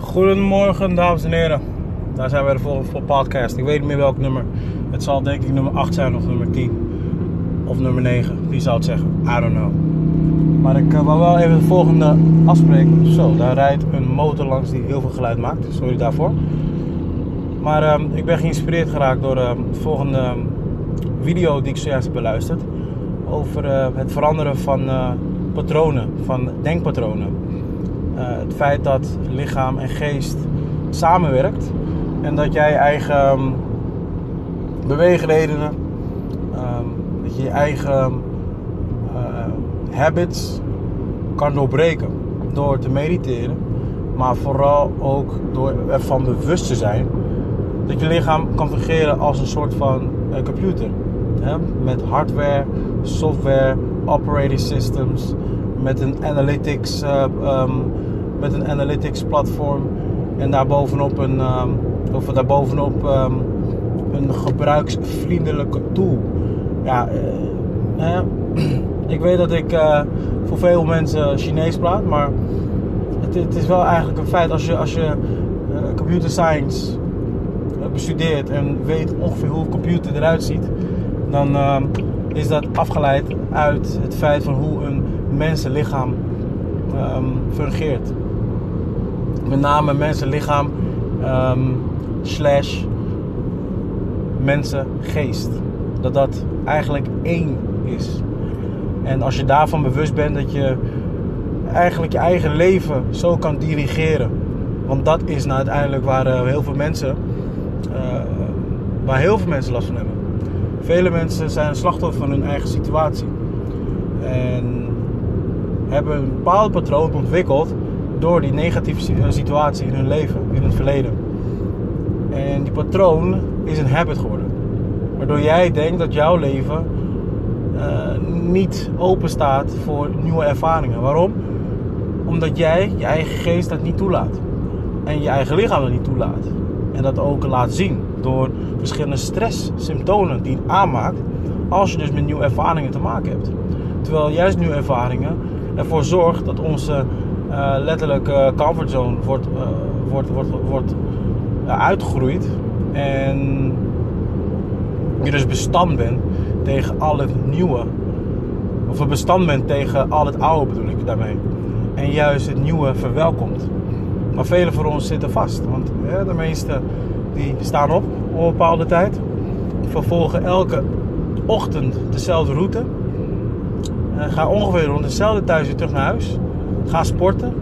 Goedemorgen, dames en heren. Daar zijn we de volgende podcast. Ik weet niet meer welk nummer. Het zal denk ik nummer 8 zijn of nummer 10. Of nummer 9. Wie zou het zeggen? I don't know. Maar ik uh, wel even de volgende afspreken. Zo, daar rijdt een motor langs die heel veel geluid maakt. Sorry daarvoor. Maar uh, ik ben geïnspireerd geraakt door uh, de volgende video die ik zojuist heb beluisterd. Over eh, het veranderen van patronen, van denkpatronen. Het feit dat lichaam en geest samenwerkt. En dat jij eigen um, beweegredenen, um, dat je je eigen uh, habits kan doorbreken. Door te mediteren, maar vooral ook door ervan bewust te zijn dat je lichaam kan fungeren als een soort van uh, computer. Hè? Met hardware, software, operating systems, met een analytics, uh, um, met een analytics platform en daarbovenop een, um, of daarbovenop um, een gebruiksvriendelijke tool. Ja, uh, ik weet dat ik uh, voor veel mensen Chinees praat, maar het, het, is wel eigenlijk een feit als je, als je computer science bestudeert en weet ongeveer hoe een computer eruit ziet, dan ehm, is dat afgeleid uit het feit van hoe een mensenlichaam um, fungeert. Met name mensenlichaam um, slash mensengeest. Dat dat eigenlijk één is. En als je daarvan bewust bent dat je eigenlijk je eigen leven zo kan dirigeren. Want dat is nou uiteindelijk waar uh, heel veel mensen, uh, waar heel veel mensen last van hebben. Vele mensen zijn slachtoffer van hun eigen situatie. En hebben een bepaald patroon ontwikkeld door die negatieve situatie in hun leven, in het verleden. En die patroon is een habit geworden. Waardoor jij denkt dat jouw leven uh, niet open staat voor nieuwe ervaringen. Waarom? Omdat jij je eigen geest dat niet toelaat. En je eigen lichaam dat niet toelaat. En dat ook laat zien door verschillende stresssymptomen die het aanmaakt als je dus met nieuwe ervaringen te maken hebt. Terwijl juist nieuwe ervaringen ervoor zorgt dat onze uh, letterlijk uh, comfortzone wordt, uh, wordt, wordt, wordt uitgegroeid. En je dus bestand bent tegen al het nieuwe. Of bestand bent tegen al het oude bedoel ik daarmee. En juist het nieuwe verwelkomt. Maar velen van ons zitten vast. Want ja, de meesten die staan op op een bepaalde tijd. Vervolgen elke ochtend dezelfde route. En gaan ongeveer rond dezelfde tijd weer terug naar huis. Gaan sporten.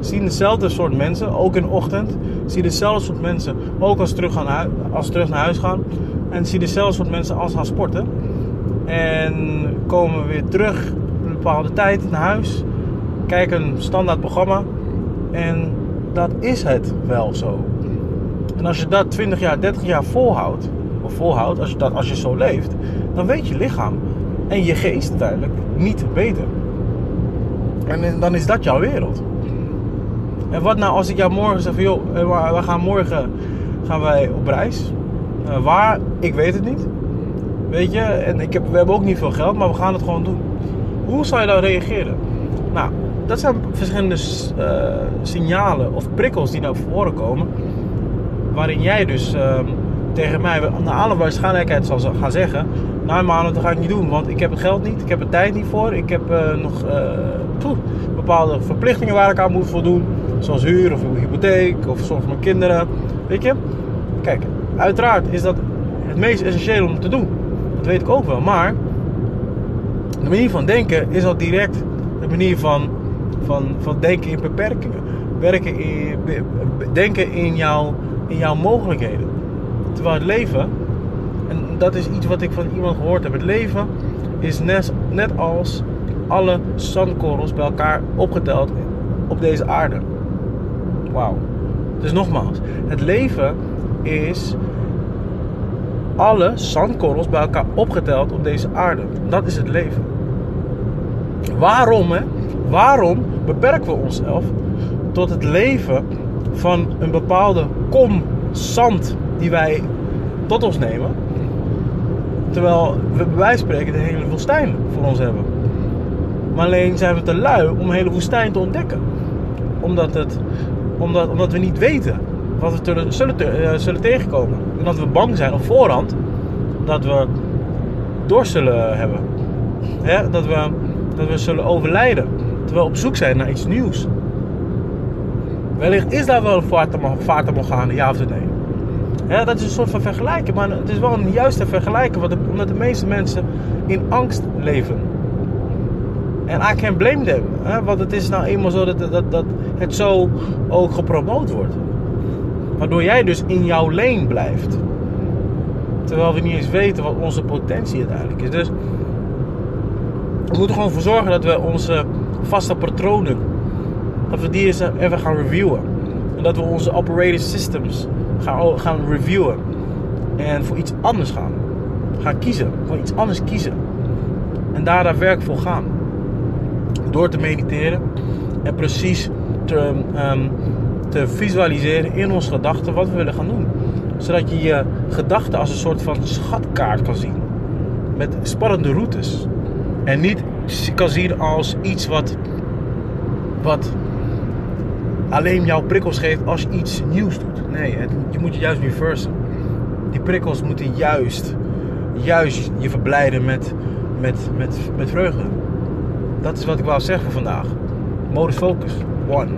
Zien dezelfde soort mensen, ook in de ochtend. Zie dezelfde soort mensen, ook als terug, gaan, als terug naar huis gaan. En zie dezelfde soort mensen als gaan sporten. En komen weer terug op een bepaalde tijd naar huis. Kijken een standaard programma. En dat is het wel zo. En als je dat 20 jaar, 30 jaar volhoudt, of volhoudt, als je, dat, als je zo leeft, dan weet je lichaam en je geest uiteindelijk niet beter. En dan is dat jouw wereld. En wat nou als ik jou morgen zeg joh, we gaan morgen gaan wij op reis. Uh, waar? Ik weet het niet. Weet je, en ik heb, we hebben ook niet veel geld, maar we gaan het gewoon doen. Hoe zou je dan reageren? Nou, dat zijn verschillende uh, signalen of prikkels die naar voren komen. Waarin jij dus uh, tegen mij naar alle waarschijnlijkheid zal gaan zeggen: Nou, man, dat ga ik niet doen, want ik heb het geld niet, ik heb de tijd niet voor, ik heb uh, nog poeh, bepaalde verplichtingen waar ik aan moet voldoen, zoals huur of hypotheek of zorg voor mijn kinderen. Weet je, kijk, uiteraard is dat het meest essentieel om te doen. Dat weet ik ook wel, maar de manier van denken is al direct de manier van, van, van denken in beperkingen. Werken in, denken in jouw, in jouw mogelijkheden. Terwijl het leven, en dat is iets wat ik van iemand gehoord heb, het leven is net, net als alle zandkorrels bij elkaar opgeteld op deze aarde. Wauw. Dus nogmaals, het leven is alle zandkorrels bij elkaar opgeteld op deze aarde. Dat is het leven. Waarom, hè? Waarom beperken we onszelf tot het leven van een bepaalde kom zand die wij tot ons nemen? Terwijl we bij wijze van spreken de hele woestijn voor ons hebben. Maar alleen zijn we te lui om een hele woestijn te ontdekken. Omdat het Omdat, omdat we niet weten wat we te- zullen, te- eh, zullen tegenkomen. En dat we bang zijn op voorhand dat we door zullen hebben. Hè? Dat, we, dat we zullen overlijden. Terwijl we op zoek zijn naar iets nieuws. Wellicht is daar wel een fata- fata morgana, ja of nee. Ja, dat is een soort van vergelijken, maar het is wel een juiste vergelijken, omdat de meeste mensen in angst leven. En I can't blame them, hè? want het is nou eenmaal zo dat, dat, dat het zo ook gepromoot wordt. Waardoor jij dus in jouw lane blijft. Terwijl we niet eens weten wat onze potentie uiteindelijk is. Dus we moeten gewoon voor zorgen dat we onze vaste patronen, dat we die eens even gaan reviewen. En dat we onze operating systems gaan, gaan reviewen. En voor iets anders gaan. Gaan kiezen. Voor iets anders kiezen. En daar daar werk voor gaan. Door te mediteren. En precies te, ehm, te visualiseren in onze gedachten wat we willen gaan doen. Zodat je je gedachten als een soort van schatkaart kan zien. Met spannende routes. En niet kan zien als iets wat, wat alleen jouw prikkels geeft als je iets nieuws doet. Nee, het, je moet je juist reversen. Die prikkels moeten juist, juist je verblijden met, met, met, met vreugde. Dat is wat ik wou zeggen voor vandaag. Modus focus. One.